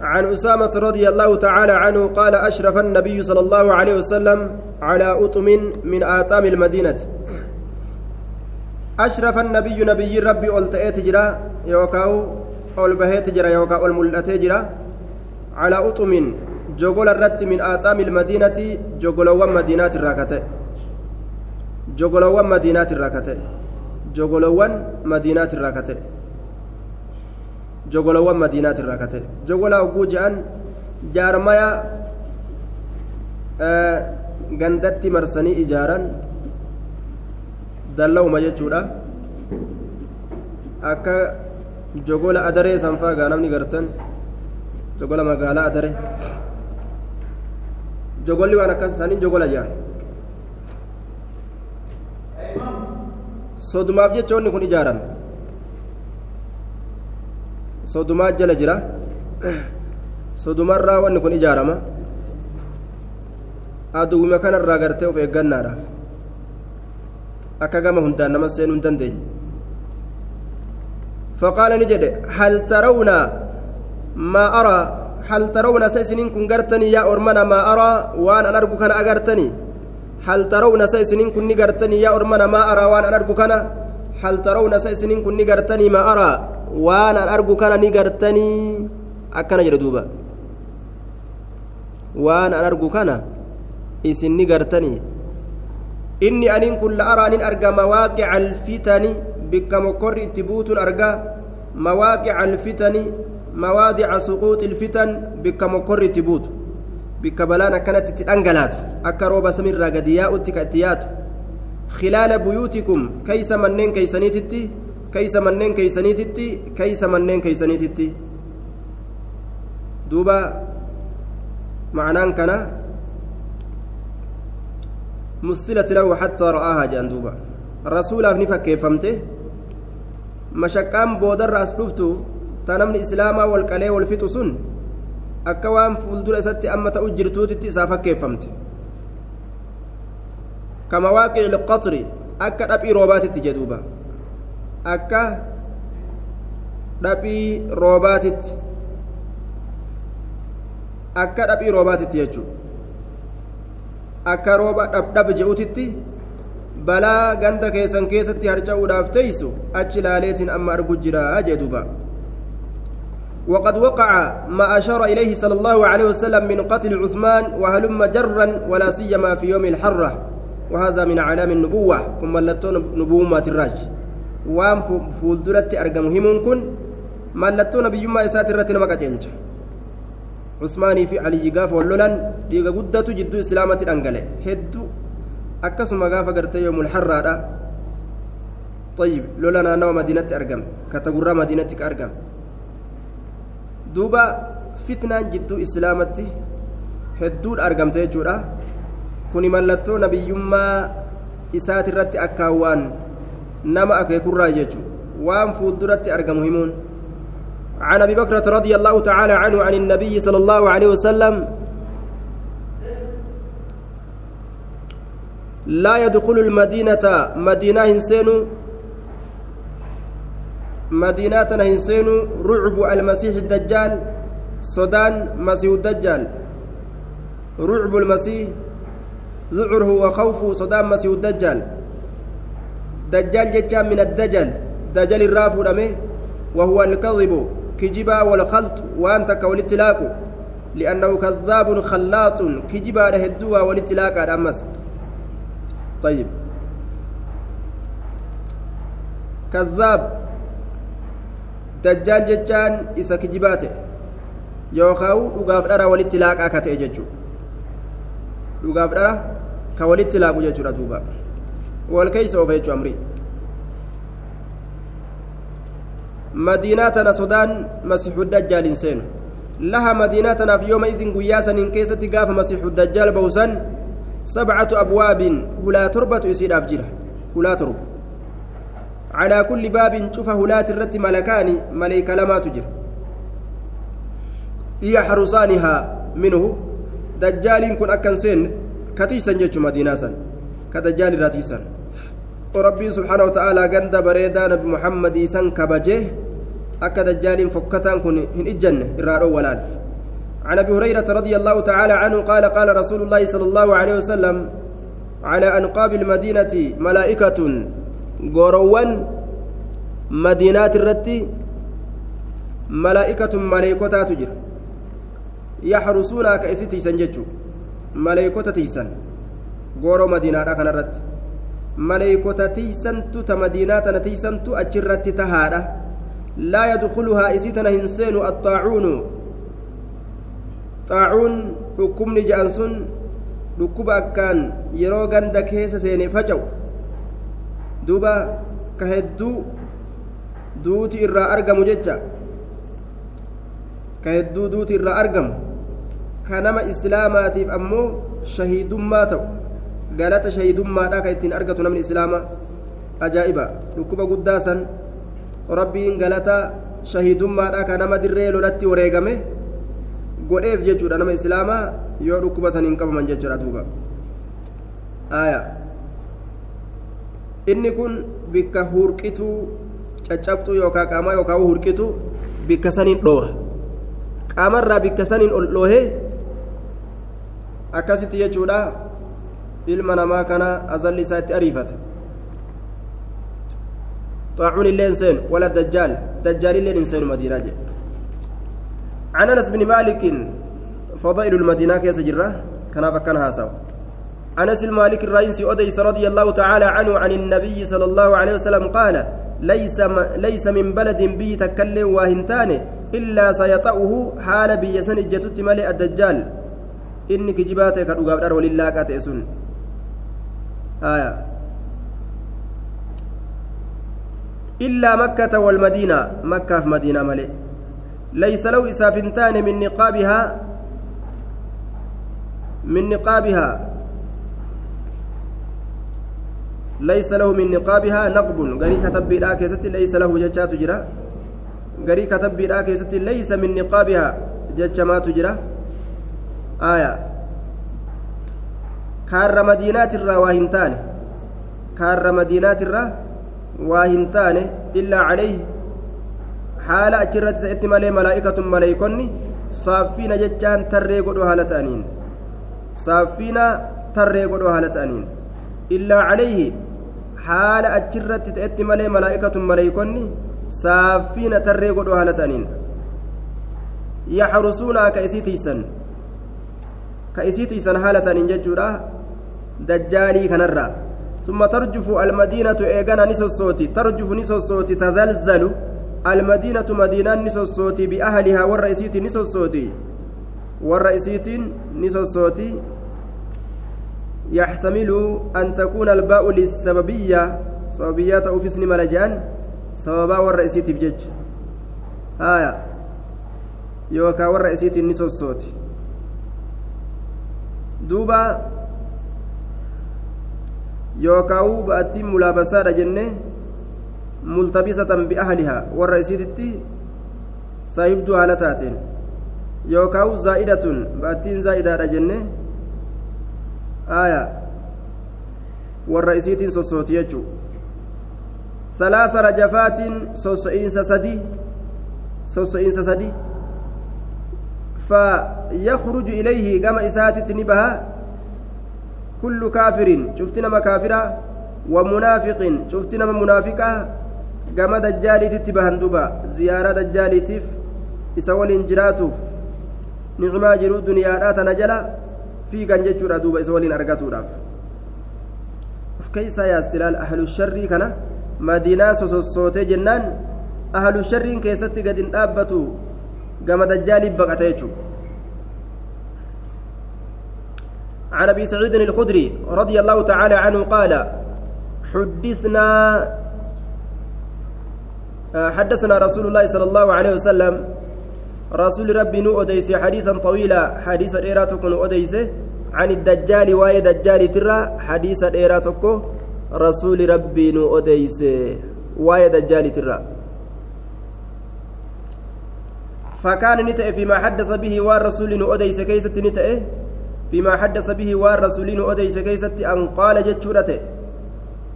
عن أسامة رضي الله تعالى عنه قال أشرف النبي صلى الله عليه وسلم على أطم من آتام المدينة. أشرف النبي نبي ربي ألتئت جرا يوكاو ألبهت جرا يوكاو الملأت جرا. على أطم جوغول الرت من آتام المدينة جوغولوان مدينات الراكته جوغولوان مدينات الراكته جوغولوان مدينات الراكته jogolawwan madiinaati irraa kate jogolaa hogguu je'an jaarmaya gandatti marsanii ijaaran dalla'uma jechuudha akka jogola adaree sanfaa gaa namni gartan jogola magaalaa adare jogolli waan akkas isaanii jogola jedhan sodumaaf jechoonni kun ijaarame sodumaa jala jira sodumarraa wanni kun ijaarama aduwwima kanarraa gartee of eeggannaadhaaf akka gama hundaan nama seenuu hin dandeenye فقال نجد هل ترون ما أرى هل ترون سيسنين كن قرتني يا أرمنا ما أرى وأنا أرجو كان أقرتني هل ترون سيسنين كن قرتني يا أرمنا ما أرى وأنا أرجو كان هل ترون سيسنين كن قرتني ما أرى waan an argu kana ni gartanii akkana jedhe duuba waan an argu kana isin ni gartanii inni aniin kun la araa nin arga mawaaqica alfitani bikka mokkorri itti buutun arga mawaaqica alfitani mawaadica suquuxi ilfitan bikka mokkorri itti buutu bikka balaan akkanatti itti dhangalaatu akka rooba samirraa gadi yaa'utti ka itti yaatu khilaala buyuutikum keeysa manneen keeysaniititti keeysa manneen keeysaniititti keeysa manneen keeysaniititti duuba معنان كان مثلت له حتى رآها جان دوبا رسول أفني فكيفمته مشكام بودر راس دفتو تنمني إسلاما والقلي والفتو سن akka waan fuuldura isatti amma ta'u jirtuutitti isaa fakkeeffamte kama waaqici liqaxri akka dhaphii roobaatitti jedhuuba akka dhaphii roobaatitti akka dhaphii roobaatitti jechuudha akka rooba dhabdhab je'utitti balaa ganda keessan keessatti harca'uudhaaf teeysu achi laaleetiin amma argu jira jedhuuba. وقد وقع ما أشار إليه صلى الله عليه وسلم من قتل عثمان وهلم جرا ولا سيما في يوم الحرة وهذا من علام النبوة كما لتون نبوة الراج وام فولدرت أرقم همون كن ما لتون بيما إسات الرتين مكتلج عثماني في علي جقاف واللولان ديغا قدة جدو إسلامة الأنقلة. هدو أكسم قاف قرت يوم الحرة طيب لولا أنا مدينة أرقم. كتقرى مدينتك أرقم. duuba fitnaan jidduu islaamatti hedduudha argamte jechuudha kuni mallattoo nabiyyummaa isaati irratti akkaan waan nama akeekurraa jechuudha. Waan fuulduratti argamu himuun. عن ابي بكرة رضي الله تعالى عنه عن النبي صلى الله عليه وسلم لا يدخل المدينة مدينة إنسان مدينة هنسين رعب المسيح الدجال صدان مسيح الدجال رعب المسيح ذعره وخوفه صدان مسيح الدجال. دجال ججا من الدجل. دجل الراف الأمه وهو الكذب كجبا والخلط وأنت كولتلاك لأنه كذاب خلاط كجبا له الدواء والاتلاك الأمس طيب. كذاب. kijibaa ta'e yookaan dhugaaf dhara walitti laaqaa ka ta'e jechuudha dhugaaf dhara jechuudha duuba wal keessa oofa jechuudha amrii madiinaa tana sodaan masiixu dajjaal hin seenu laha madiinaa tanaaf yooma izin guyyaa saniin keessatti gaafa masiixu dajjaal ba'usan sabcatu abwaabin hulaa torbatu isiidhaaf jira hulaa torba على كل باب شوف هلات الرت ملكان ملائكة لما تجر يحرسانها منه دجال كن أكن سن كتيسا جتش مدينة سن كدجال راتيسا وربي سبحانه وتعالى قند بريدا نبي محمد سن كبجه akka dajjaaliin fokkataan kun hin ijjanne irraa dhoowwalaan عن أبي هريرة رضي الله تعالى عنه قال قال رسول الله صلى الله عليه وسلم على أنقاب المدينة ملائكة غروان مدينات الرتي ملائكة ملائكة تجر. يحرسون كايستي سنججو ملائكه تيسن غورو مدينه كان الرت ملائكه تيسنت تمدينات تيسنت اجرت تهاده لا يدخلها إسيتنا هنسين الطاعون xaacuun dhukkubni ja'an sun dhukkuba akkaan yeroo ganda keessa seene faca'u duuba ka hedduu duuti irraa argamu jecha ka hedduu duuti irraa argamu ka nama islaamaatiif ammoo shahiidummaa ta'u galata shahiidummaadha ka ittiin argatu namni islaamaa ajaa'iba dhukkuba guddaa san rabbiin galata shahiidummaadha ka nama dirree lolatti wareegame godheef jechuudha nama islaamaa yoo dhukkuba saniin qabaman jechuudha duuba aya inni kun bikka hurqituu caccabxuu yookaan qaamaa yookaan hurqituu bikka saniin dhoora qaamarraa bikka saniin ol dhoohee akkasitti jechuudha. Ilma namaa kana azalli isaa itti ariifata طاعون اللين سين ولا الدجال دجال اللين سين مدينة جي. عن انس بن مالك فضائل المدينة كيس جره كان فكان هاسو انس المالك الرئيس اوديس رضي الله تعالى عنه عن النبي صلى الله عليه وسلم قال ليس ليس من بلد به تكلم واهنتان الا سيطأه حال بيسن جتت ملئ الدجال انك جباتك كدغاب دار ولله كاتسن آية إلا مكة والمدينة مكة في مدينة ملئ ليس له إسافنتان من نقابها من نقابها ليس له من نقابها نقب غري كتب بلا كيست ليس له ججات جرا غري كتب بلا كيست ليس من aayaa kaarra madiinaatirraa waa hin taane. Kaarra madiinaatirraa waa hin taane illaa calayhi. Haala achirratti ta'etti malee malaa'ikatun maleeykonni saaffiina jechaan tarree godhoo haala ta'aniin. Saaffiina tarree godhoo haala ta'aniin. Illaa calayhi haala achirratti ta'etti malee malaa'ikatun maleeykonni saaffiina tarree godhoo haala ta'aniin. Yaxrusuuna aka isii tiisan. Tiisan haala ta'aniin jechuudha dajjaalii kanarraa ثم ترجف المدينة إيغانا نسوسوتي ترجف نسوسوتي تزلزل. المدينة مدينة نسوسوتي بأهلها والرئيسيت نسوسوتي. والرئيسيت نسوسوتي. يحتمل أن تكون الباء للسببية سببية أو في اسم ملجان سببا والرئيسيت بجج آية. يوكا والرئيسيت نسوسوتي. دوبا يوكاو بأتي ملابسة جنة ملتبسة بأهلها والرئيسيتي سايبدو على تاتين يوكاو زائدة بأتين زائدة جنة آية والرئيسيتين سوسوتيجو ثلاث رجفات سوسئينس سدي سوسئينس سدي فيخرج إليه كما إساتت نبها كل كافر شفتنا مكافرة ومنافق شفتنا منافقة gama dajjaaliititti bahan duba ziyaaraa dajjaaliitiif isa waliin jiraatuuf nicmaa jiruu duniyaadhaa tana jala fiigan jechuudha duuba isa waliin argatuudhaaf of keeysaa yaastilaal ahlu sharrii kana madiinaa sosossootee jennaan ahlu sharriin keessatti gad hin dhaabbatu gama dajjaaliif baqata jechuudha. عن أبي سعيد الخدري رضي الله تعالى عنه قال حدثنا حدثنا رسول الله صلى الله عليه وسلم. رسول ربي نو أديس حديثا طويلا حديث إيراتكم أديس عن الدجال واي دجال ترى حديث إيراتكم رسول ربي نو أديس واي دجال ترى. فكان نتأ فيما حدث به والرسول أديس كيست نتأ. فيما حدث به والرسول أديس كيست أن قال جتشورته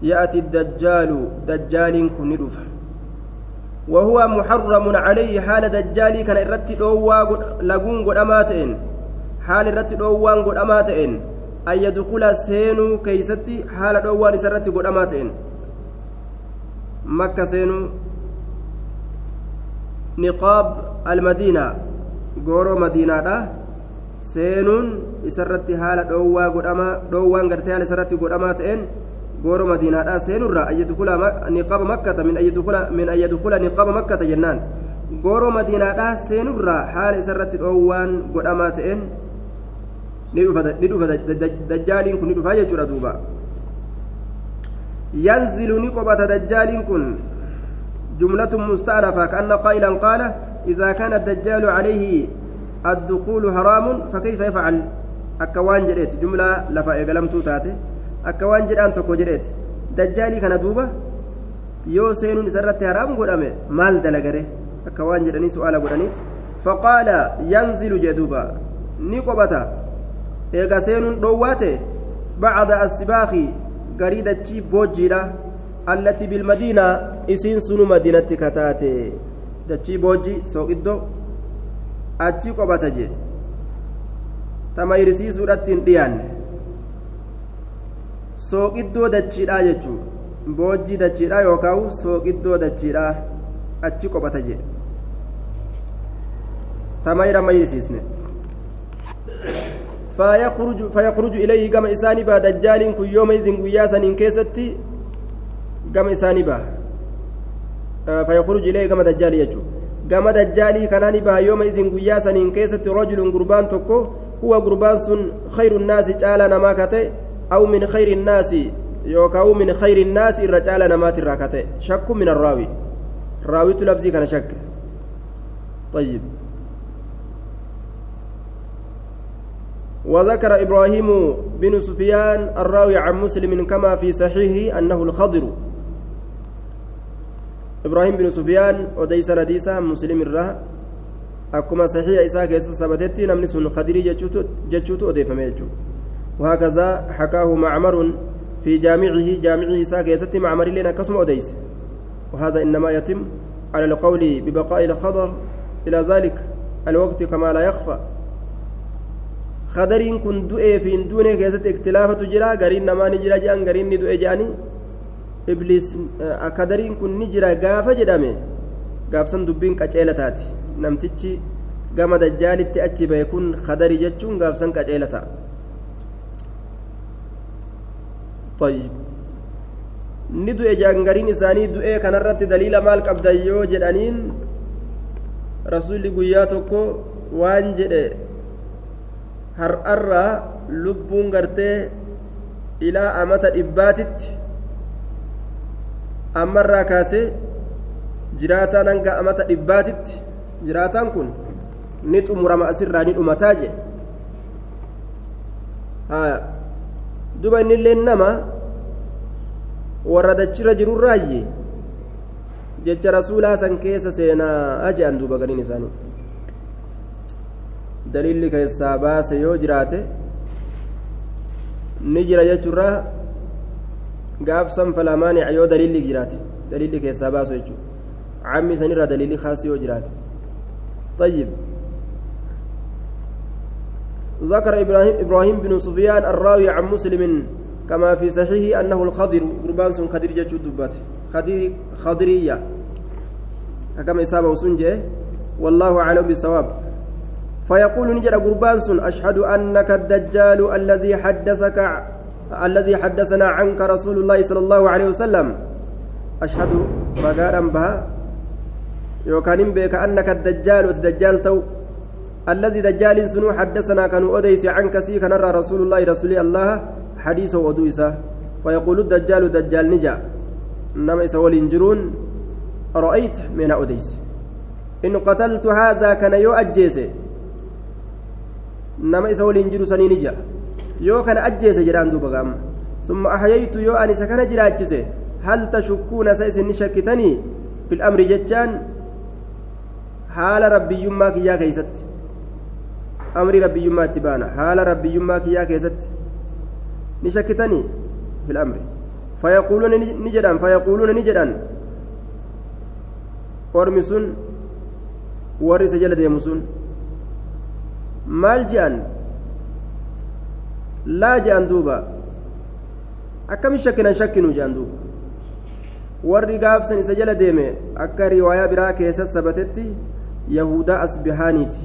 يأتي الدجال دجال كن ندفه وهو محرم عليه حال دجالي كان الرت دوا لغون غدماتين حال الرت دوان غدماتين أن يدخل سينو كيستي حال دوان سرت غدماتين مكة سينو. نقاب المدينة غورو مدينة seenuun isarratti haala dhoowwaa godhamaa dhoowwaan gartee haala isarratti godhamaa ta'een gooro madiinaadhaa seenurraa ayyadukula niqaba makkata min ayyadukula min ayyadukula niqaba makkata jennaan gooro madiinaadhaa seenurraa haala isarratti dhoowwaan godhamaa ta'een ni dhufa dajjaaliin kun ni dhufaa jechuudha duuba yanzilu ni qobata dajjaaliin kun جملة مستأنفة كأن قائلا قال إذا كان الدجال عليه الدخول حرام فكيف يفعل أكوان جريت جملة لفا إقلمتو تاتي أكوان جران تكو جريت دجالي كان دوبا yoo seenuun isarratti haraam godhame maal dalagare akka waan jedhanii su'aala godhaniiti faqaala yanzilu jee duuba ni qobata eega seenuun dhoowwaate bacda assibaaki garii dachii boojjiidha allati bilmadiinaa isiin sunu madiinatti kataate dachii boojji sooqiddoo achi qobata jee tamayrisiisuudhatti hin dhiyaanne sooqiddoo dachiidhaa jechuu boojjii dachiidhaa yookaan sooqiddoo dachiidhaa achi qobata jee tamayra mayrisiisne فيخرج فيخرج إليه كما إساني با دجال كن يوم إذن قياسا إن كيستي كما إساني با فيخرج إليه كما دجال يجو dajjaalii kanaani baha yooma isin guyyaa saniin keessatti rajulun gurbaan tokko huwa gurbaan sun khayru nnaasi caala namaa kate aw min khayri nnaasi yookaan min khayri nnaasi irra caala namaatirraa kate shakku min arraawi raawitu labsii kana shakke طيب وذكر إبراهيم بن سفيان الراوي عن مسلم كما في صحيحه أنه الخضر إبراهيم بن سفيان وديس رديسا مسلم الراه أكما صحيح إساء كيس سبتتي نمني سن خدري جتشوت أديفم يجو وهكذا حكاه معمر في جامعه جامعه إساء كيست معمر لنا كسم أديس. وهذا إنما يتم على القول ببقاء الخضر. إلى ذلك الوقت كما لا يخفى. خدرين كن دؤي في دونه كيست اختلافة جرا. قرين نماني جرا جان قرين ندؤي جاني. Ibliis akadariin kun ni jira. Gaafa jedhame gaafsan dubbiin qaceela taati. Namtichi gama dajjaalitti achi bahe kun kadari jechuun gaafsan qaceela ta'a. Ni du'e jaangariin isaanii du'ee kanarratti daliila maal qabdan yoo jedhaniin rasuulli guyyaa tokko waan jedhe har'arraa lubbuun gartee ilaa amata dhibbaatitti ammarraa kaasee jiraataan hanga amata dhibbaatitti jiraataan kun ni xumurama asirraa ni dhumataa jedhe duba innillee nama warra dachirra jirurraayye jecha rasuulaa san keessa seenaa je'an duuba galiin isaanii daliilli keessaa baase yoo jiraate ni jira jechuurraa gaafsan falamaanic yoo daliilli jiraate. Daliilli keessaa baasu jechuudha. Cammi sanirraa daliilli kaasi yoo jiraate. طيب ذكر إبراهيم إبراهيم بن سفيان الراوي عن مسلم كما في صحيحه أنه الخضر قربان سن خضر جتشو دباته خضر خضرية كما إصابة وسنجة والله أعلم بالصواب فيقول نجد قربان سن أشهد أنك الدجال الذي حدثك الذي حدثنا عنك رسول الله صلى الله عليه وسلم. أشهد رقاء بها. يوكان بك أنك الدجال وتدجال تو. الذي دجال سنو حدثنا كانوا أديس عنك سي كان رسول الله رسول الله حديث ودويسة فيقول الدجال دجال نجا. إنما يسوى الإنجرون رأيت من أديس. إن قتلت هذا كان يؤجيس إنما يسوى الإنجر سني نجا. Yoo kana ajjeese jedhaan duuba gaama summa ahyaytu yoo ani isa kana jiraachise hal tashukkuuna isa isin ni shakkitanii fil amri jechaan haala rabbiyyummaa kiyyaa keeysatti amrii rabbiyyummaa itti baana haala rabbiyyummaa kiyyaa keessatti ni shakkitanii fil amri fayaquuluuna ni jedhan fayaquuluuna ni jedhan ormi sun warri isa jala deemu sun maal je'an laa je'an duuba akkami shakkinan shakkinu je'an duuba warri gaafsan isa jala deeme akka riwaayaa biraa keessa sabatetti yahudaa asbihaaniiti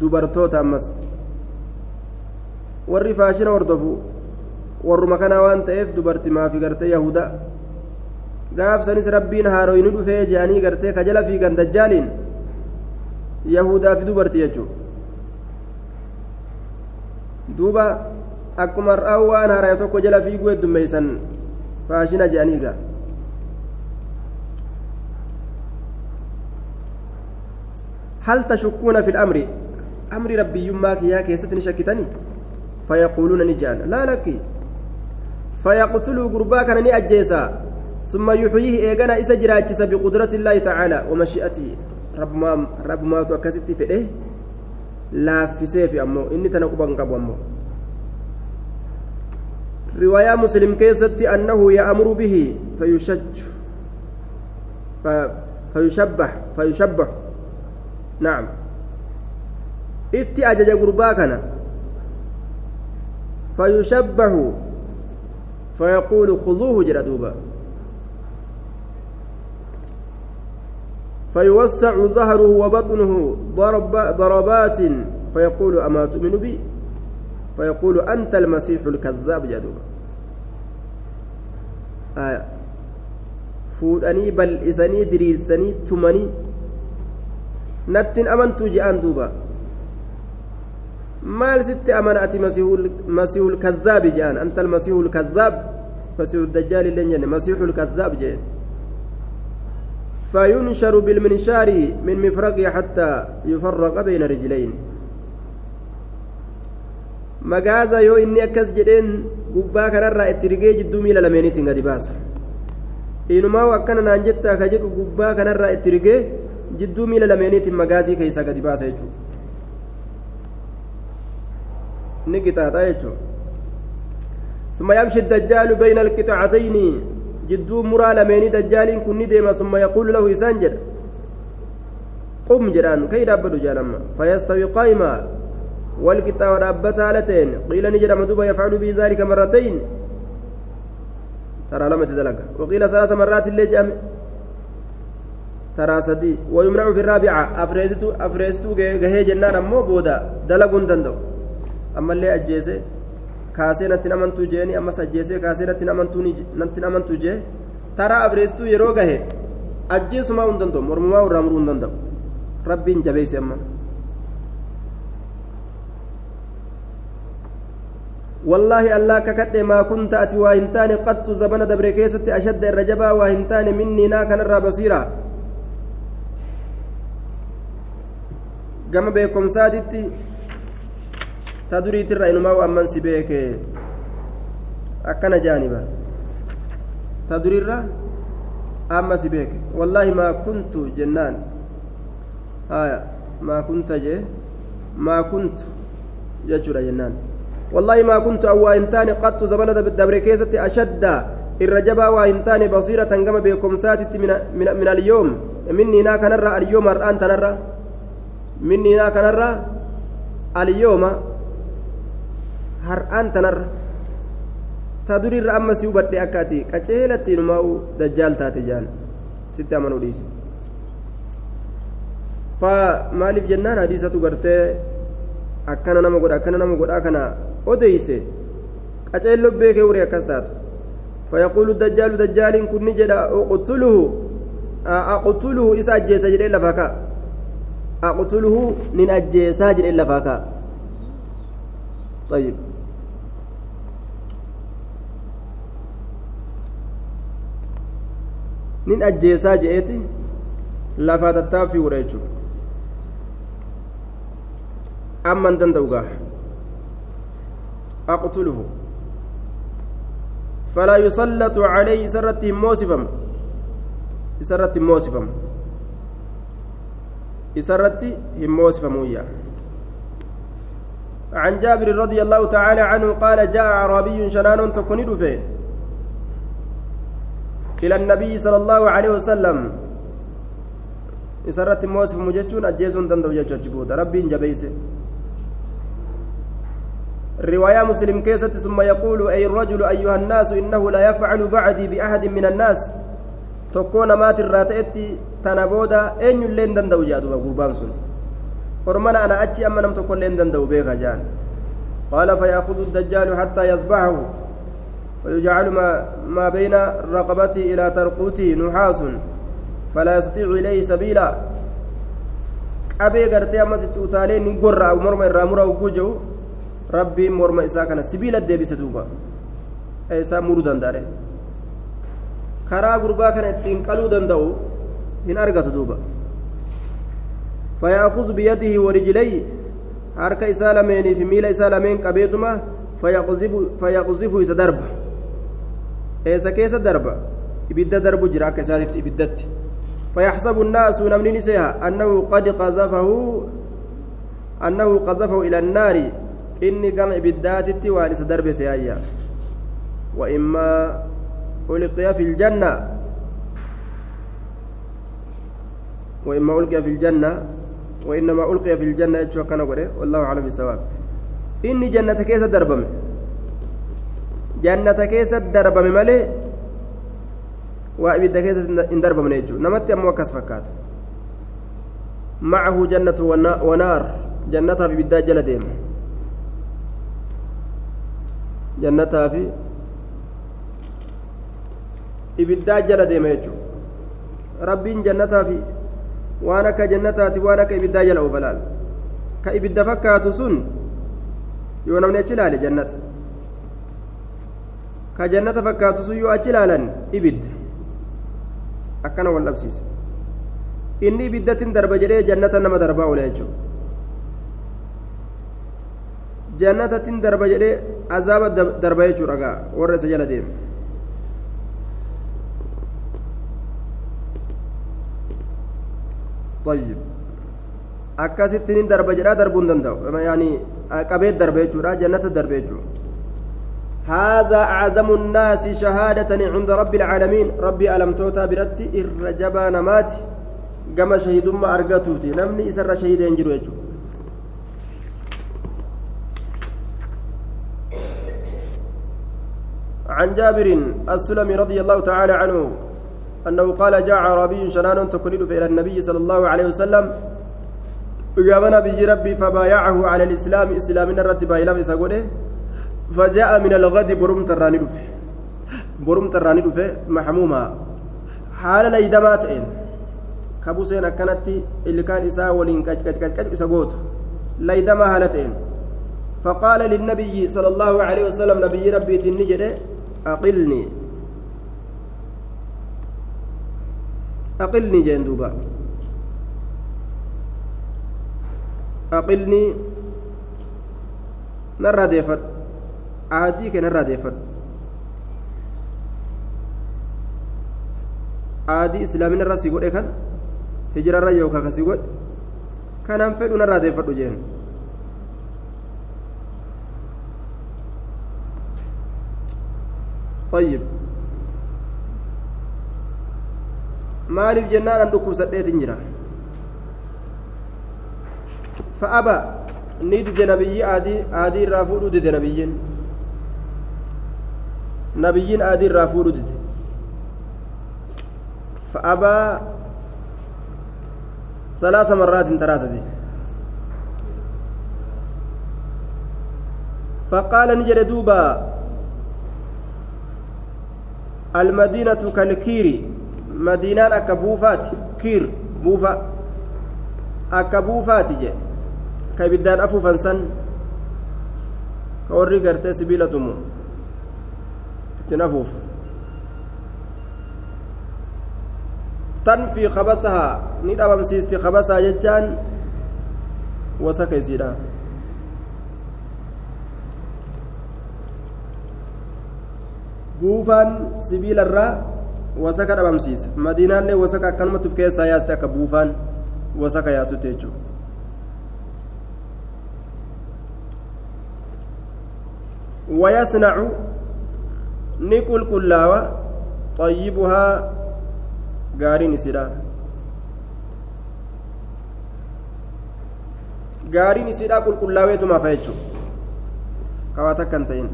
dubartoota ammas warri faashina hordofu warruma kanaa waan ta'eef dubartimaafi gartee yahudaa gaafsanis rabbiin haaroyni dhufee je'anii gartee ka jala fiigan dajjaaliin yahudaa fi dubarti jechuudha duuba akkuma har'aa waan haaraya tokko jala fiiguu heddummeeysan faashina je'anii gaa هل تشكون في الأمر أمر ربي يماك يا كيستني شكتني فيقولون نجان لا لك فيقتلوا قرباك أنني أجيسا ثم يحييه إيغانا إسا جراجس بقدرة الله تعالى ومشيئته رب ما رب ما توكست في إيه لا في سيف أمو إني تنقبان قبو أمو رواية مسلم كيست أنه يأمر به فيشج فيشبح فيشبح نعم. itti ajaja gurbaa kana fayushabbahu fayaquulu khuduuhu jedha duuba فيوسع ظهره وبطنه ضرب ضربات. فيقول أما تؤمن بي؟ فيقول أنت المسيح الكذاب جدوبا آية فودني بل إسني دريسني تمني نتن أمنت جاءن دوبا maal sitti amana ati masiihul kazzaabi jedhan anta almasiihul kazzaab masiihul dajjaal illee jenne masiihul kazzaab jee فينشر بالمنشار من مفرقه حتى يفرق بين رجلين magaaza yoo inni akkas jedheen gubbaa kanarraa itti rigee jidduu miila lameeniitiin gadi baasa inumaa akkana naan jettaa ka jedhu gubbaa kanarraa itti rigee jidduu miila lameeniitiin magaazii keessaa gadi baasa jechuudha ni qixaaxa jechuudha ثم يمشي الدجال بين القطعتين جدو مرا لميني دجال كن ديما ثم يقول له إسانجد قم جران كي ربدو جانما فيستوي قائما والقطع ورابتا لتين قيل نجد مدوبا يفعل به ذلك مرتين ترى لم تدلق وقيل ثلاث مرات اللي جام ترى سدي ويمنع في الرابعة أفريستو أفريستو جهي جنان أمو بودا دلقون دندو أما اللي amantuu jeeni ammas ajjeesee kaasee natti amantuu jee taraa abreessituu yeroo gahe ajjeesumaa hin danda'u mormumaa irraa muruu hin danda'u rabbiin jabeesse amma waa hin taane qattu zabana dabre keessatti ashadda irra jabaa waa hin taane minnii naa kanarraa basiiraa gama beekomsaatitti ta duriitirra inumaa amman si beeke akkana jaaniba ta durirra amma si beeke wallaahi maa kuntu jennaan haya maa kunta jee maa kuntu jechuudha jennaan hin taane qattu zabana dabre keessatti ashadda irra jabaa waa hin taane basiiratan gama beekomsaatitti min alyoom minniinaa kanarra alyooma har'aan tanarra minniinaa kanarra alyooma har'aan tanarra ta durirra amma si hubadhe akka ati qaceelatti inumaa'u dajjaal taate jaan sitti amanuu dhiise fa maaliif jennaan hadiisatu gartee akkana nama godha akkana nama godhaa kana odeyse qaceello beekee uree akkas taatu فيقول الدجال دجال كن جدا اقتله اقتله إسا أجيسا جدا لفاكا اقتله نين أجيسا جدا لفاكا طيب nin ajjeesaa je'eeti lafaa tattaaffii godha jechuudha amman danda'u gaa yusallatu calayhi isarratti hin moosifamu isarratti hin moosifamu isarratti hin moosifamuyya عن جابر رضي الله تعالى عنه قال جاء أعرابي شنان تكون دفه إلى النبي صلى الله عليه وسلم isarratti immoo sifamu jechuun ajjeesuu hin danda'u jechuu رواية مسلم كيست ثم يقول أي الرجل أيها الناس إنه لا يفعل بعدي بأحد من الناس. تكون مات الراتئتي تنبودا أين يلين دندو جادو غربان سن ورمنا أنا أتي أما نم تكون لين دندو بيغا جان. قال فيأخذ الدجال حتى يصبحه. ويجعل ما, ما بين رقبتي إلى ترقوتي نحاس. فلا يستطيع إليه سبيلا. أبي قرتي أما ست أتالين قرى أو مرمى الرامرة وقوجه rabbiin morma isaa kana sibiila deebise duuba isaa muruu danda'e karaa gurbaa kana ittiin qaluu danda'u hin argatu duuba فيأخذ بيده ورجليه harka isaa lameenii fi miila isaa lameen qabeetuma fayaquzifu isa darba eessa keessa darba ibidda darbu jira akka isaatitti ibiddatti فيحسب الناس نمني نسيها أنه قد قذفه أنه قذفه إلى النار inni gama ibiddaatitti waan isa darbe seeyayya وإما ألقي في الجنة. وإما ألقي في الجنة. وإنما ألقي في الجنة أجوا كان والله أعلم بالصواب. إني جنة كيس دربم جنة كيس دربم ملي. وأبدا كيس إن دربم نيجو. نمت أمو كس فكات. معه جنة ونار. جنتها في بدا جل ديم jannataa fi ibiddaa jala deema jechuudha. Rabbiin jannataa fi waan akka jannataati waan akka ibiddaa jala oofalaal ka ibidda fakkaatu sun yoo namni achi ilaale jannata. Ka jannata fakkaatu sun yoo achi ilaalan ibidda. Akkana wal dhabsiisa. Inni ibiddatin darba jedhee jannata nama darbaa oole jechuudha. Jannatatin darba jedhee darba jechuudha gaa warra isa jala deeme طيب akkasittiin darba jedhaa darbuu hin danda'u yaani qabeet darbe jechuudha jannata darbe jechuudha هذا أعظم الناس شهادة عند رب العالمين ربي ألم توتا برتي إر نمات كما شهيد ما أرقتوتي نمني إسر شهيد ينجر يجو عن جابر السلمي رضي الله تعالى عنه أنه قال جاء عربي شنان تكلل إلى النبي صلى الله عليه وسلم. قام نبي ربي فبايعه على الإسلام إسلام الرتب إلى مسجده فجاء من الغد برم تراني دفه برم تراني دفه محموما. حال ليدمات إن. كبوسين كانت اللي كان إساء ولين كج كج كج كج إساء ليدما هالتين فقال للنبي صلى الله عليه وسلم نبي ربي تنجده أقلني أقلني جين دوبا أقلني نرى ديفر عاديك نرى ديفر aadii islaamin irra si godhe kan hijirarra yookaan kasi godhe kanaan fedhu narraa deeffadhu طيب an dhukkubsadheetin jira fa'aba ni dide nabiyyi aadii irraa fuudhuu dide nabiyyiin nabiyyiin aadii irraa fuudhuu dide fa'abaa salaasa marraatin taraasati فقال نجد دوبا المدينة كالكير. مدينة أكبوفات كير. بوفا. أكبوفات جي. كبدان أفوفا سن. كوري قرتي سبيلتمو تنفوف. تنفي خبثها. ندأ بمسيستي خبثها ججان وسكيسيدا buufaan sibiila irraa wasaka dhabamsiisa madiinaallee wasaka akkanumatti uf keessaa yaaste akka buufaan wasaka yaasutti jechuudha ويصنع نقول كلاوة طيبها قارين سلا gaariin isiidhaa qulqullaaweetumaaf jechuudha kawaa takka hin ta'in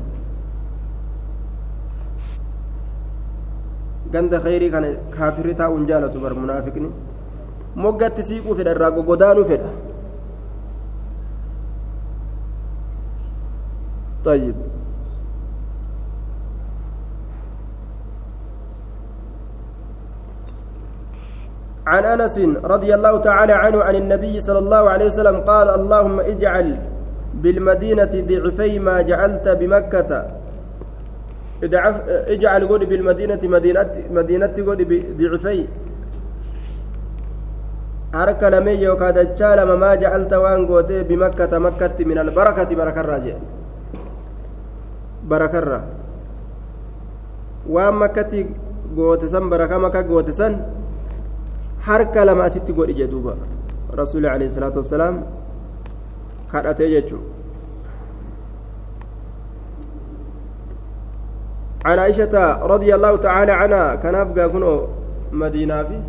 ganda khayrii kana kaafirri taa'uun jaalatu bar munaafiqni moggatti siiquu fedha irraa gogodaanuu fedha طيب عن انس رضي الله تعالى عنه عن النبي صلى الله عليه وسلم قال اللهم اجعل بالمدينة ضعفي ما جعلت بمكة اجعل قول بالمدينة مدينة مدينة قول ضعفي harka lamee yookaan dachaa lama maa ja'alta waan gootee bimakkata makkatti min albarakati barakarraa jee barakarra waan makkatti goote san baraka makka goote san harka lama asitti godhi jee duuba rasuuli alayhi salaatu wassalaam kadhatee jechuun عن عائشة رضي الله تعالى عنها كان أبقى كنو مدينة في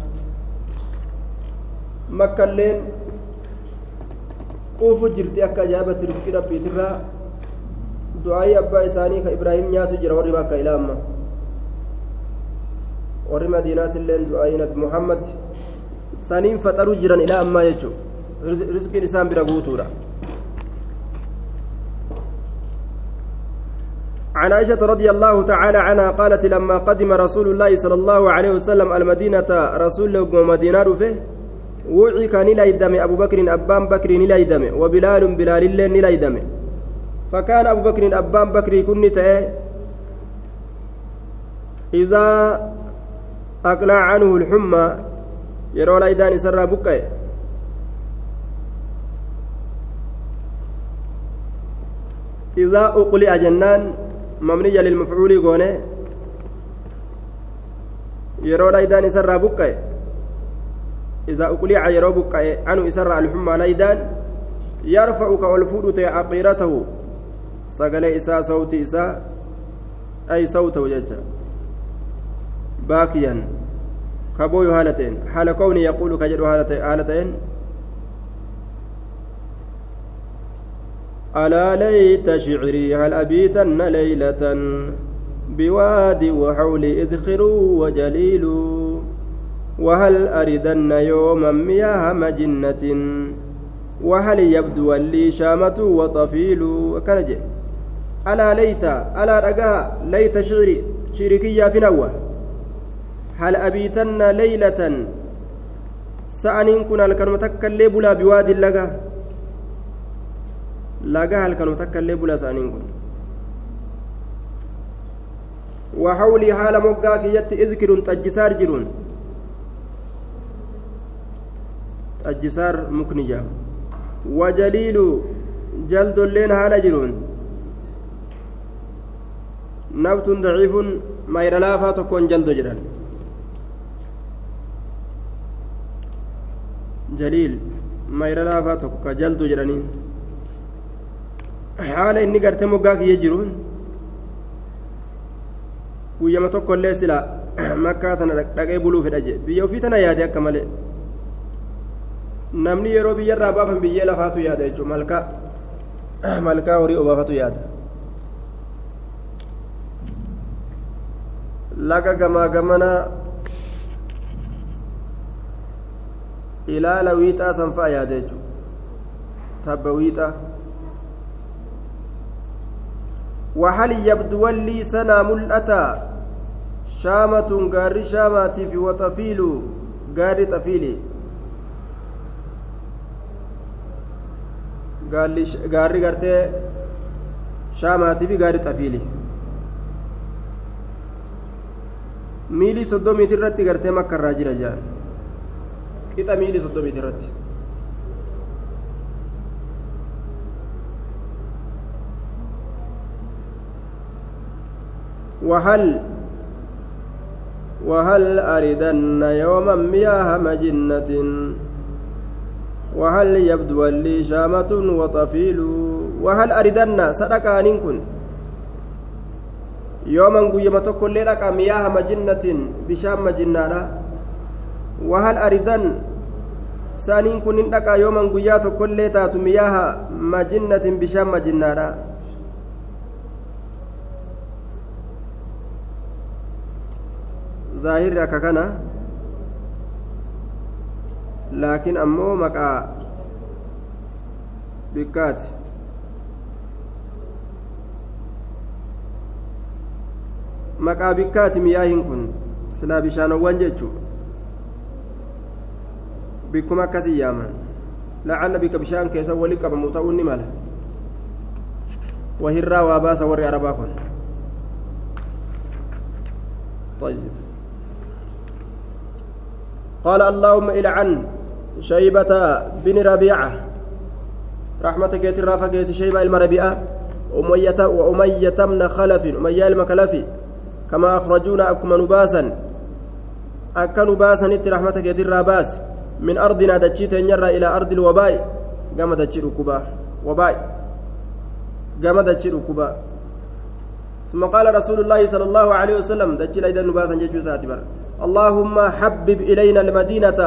مكة اللين jirti akka ajaa'ibatti riskii rabbiitirraa du'aayii abbaa isaanii ka ibraahim nyaatu jira warri bakka ilaa amma warri madiinaatilleen du'aayii nabi muhammad saniin faxaruu jiran ilaa ammaa jechuu riskiin isaan bira guutuudha عن عائشة رضي الله تعالى عنها قالت لما قدم رسول الله صلى الله عليه وسلم المدينة رسول الله مدينة رفه وعي كان نلايدم أبو بكر أبان بكر نلايدم وبلال بلال الله نلايدم فكان أبو بكر أبان بكر كن إذا أقلع عنه الحمى يرى لايدان سر بكي إذا أقلع جنان مبنية للمفعول قونه يرى لايدان سر بكي إذا أقلع يرى بكي عنه سر الحمى لايدان يرفع كالفود عقيرته سقل إساء صوت إساء. أي صوته ججا باكيا. كبوي هالتين حال كوني يقول كجر هالتين ألا ليت شعري هل أبيتن ليلة بواد وحول إذخر وجليل؟ وهل أردن يوما مياه مجنة؟ وهل يبدو لي شامة وطفيل؟ وكنجي ألا ليت ألا رقا ليت شعري شركية في نوة هل أبيتن ليلة؟ سأنين كنا الكلمة تكلي بلا بواد اللقا laga halkanuu takka illee bula isaaniin وحولي حال مقا كيت اذكر تجسار جرون تجسار مكنجا وجليل جلد اللين حال جرون نبت ضعيف ما يرلافا تكون جلد جران جليل ما يرلافا تكون جلد جرانين haala inni gartee moggaa kiyya jiruun guyyama tokko illee sila makkaa tana dhaqee buluu fedha jee biyya ofii tana yaade akka malee namni yeroo biyyarraa baafan biyyee lafaatu yaada jechuun malkaa malkaa horii obaafatu yaada laga gamaa gamana ilaala wiixaa sanfaa yaada jechuun tabba wiixaa وهل يبدو لي سنا ملأتا شامة غار شاماتي في وطفيل غار طفيلي gaarri gartee shaamaatii fi gaarri xafiili miilii soddomiiti irratti gartee makka irraa jira jaan qixa miilii soddomiiti irratti وهل وهل أردن يوما مياه مجنة وهل يبدو لي شامة وطفيل؟ وهل أردن صدقا نكن يوما قيمة كل لك مياه مجنة بشام مجنة وهل أردن saaniin kun hin dhaqaa yooman guyyaa tokkollee taatu miyaaha majinnatin bishaan zaahirri akka kana laakiin ammoo maqaa bikkaati maqaa bikkaati miyaahin kun silaa bishaanowwan jechuu bikkuma akkasii yaaman lacalla bikka bishaan keessa wali qabamu ta'uu ni mala wahirraa waa baasa warri arabaa طيب قال اللهم إلعن شيبة بن ربيعة. رحمتك يترافع كيس شيبة المربيعة أمية وأمية من خلف أمية المكلفي كما أخرجونا أكما نباسا. أكا نباسا نت رحمتك يترى من أرضنا دجيت ينرى إلى أرض الوباء. قام دجيت ركبا وباء. قام دجيت ركبا ثم قال رسول الله صلى الله عليه وسلم دجيل أيضا نباسا جيجو ساتبا. اللهم حبب إلينا المدينة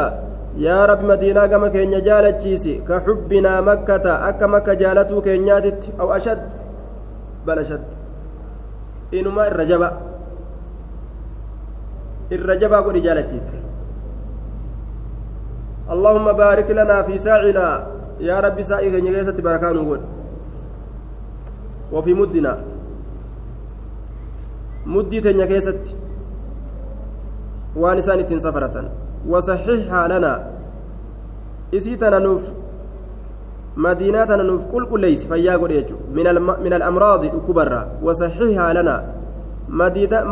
يا رب مدينة كما كين جالتشيسي كحبنا مكة أكا مكة جالتو كينياتت أو أشد بل أشد إنما الرجبة الرجبة قل جالتشيسي اللهم بارك لنا في ساعنا يا رب سائق نجيسة بركان وقول وفي مدنا مدي تنيا كيستي waan isaan ittiin safaratan wasaxiixhaa lanaa isii tana nuuf madiinaa tana nuuf qulqulleeysi fayyaa godhe jechu min alamraadi dhukkubarraa wasaxiixhaa lanaa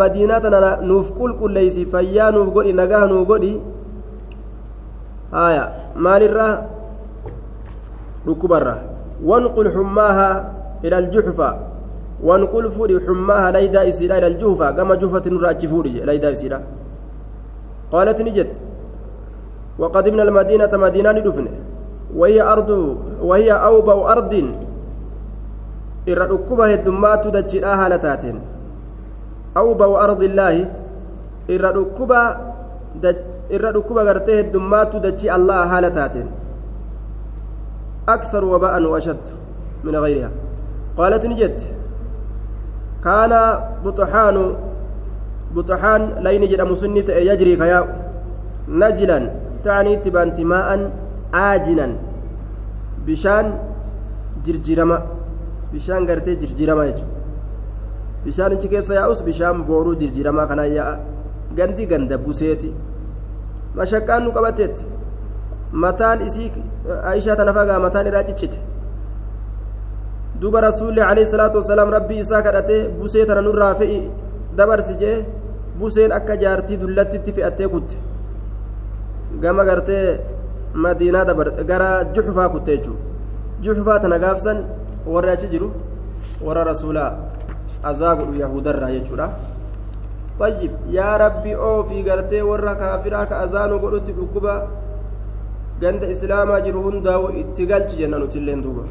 madiinaa tana nuuf qulqulleeysi fayyaa nuuf godhi nagaa nuuf godhi haya maalirraa dhukkubarraa wanqul xummaahaa ila aljuxfa wanqul fudhi xummaaha laydaa isiidha ila aljuhfa gama juhfati nurra achi fuudhi laydaa isiidha قالت نجت وقدمنا المدينة مدينة ندفن وهي أرض وهي أوبأ أرض ركبها الدمات دجئها هالتات أوبأ أرض الله إرى ركبها قرته الدمات دجئ الله هالتات أكثر وباء وأشد من غيرها قالت نجت كان بطحان بطحان لين جرى مسنة يجري كياء نجلا تعني تبانت ماء آجنا بشان جرجرما. بشان قرتي جرجرما يجو. بشان انت كيف سيأوس بشان بورو جرجرما كان يا. غندي غند بوسيتي. مشكان نقبتت. متان إسيك عائشة تنفقها متان راجتشت دوب رسول عليه الصلاة والسلام ربي إساك أتي بوسيتنا نور رافئي dabarsi jee buseen akka jaartii dullattitti fe'attee kutte gama gartee madiinaa dabar gara juxufaa kutte jechuudha juxufaa tana gaafsan warri achi jiru warra rasuulaa azaa godhu yahudarraa jechuudha طيب يا ربي أو في قرتي ورا كافرا كأذان وقلت بكبا قند إسلاما جرهن داو جنان تلين دوبا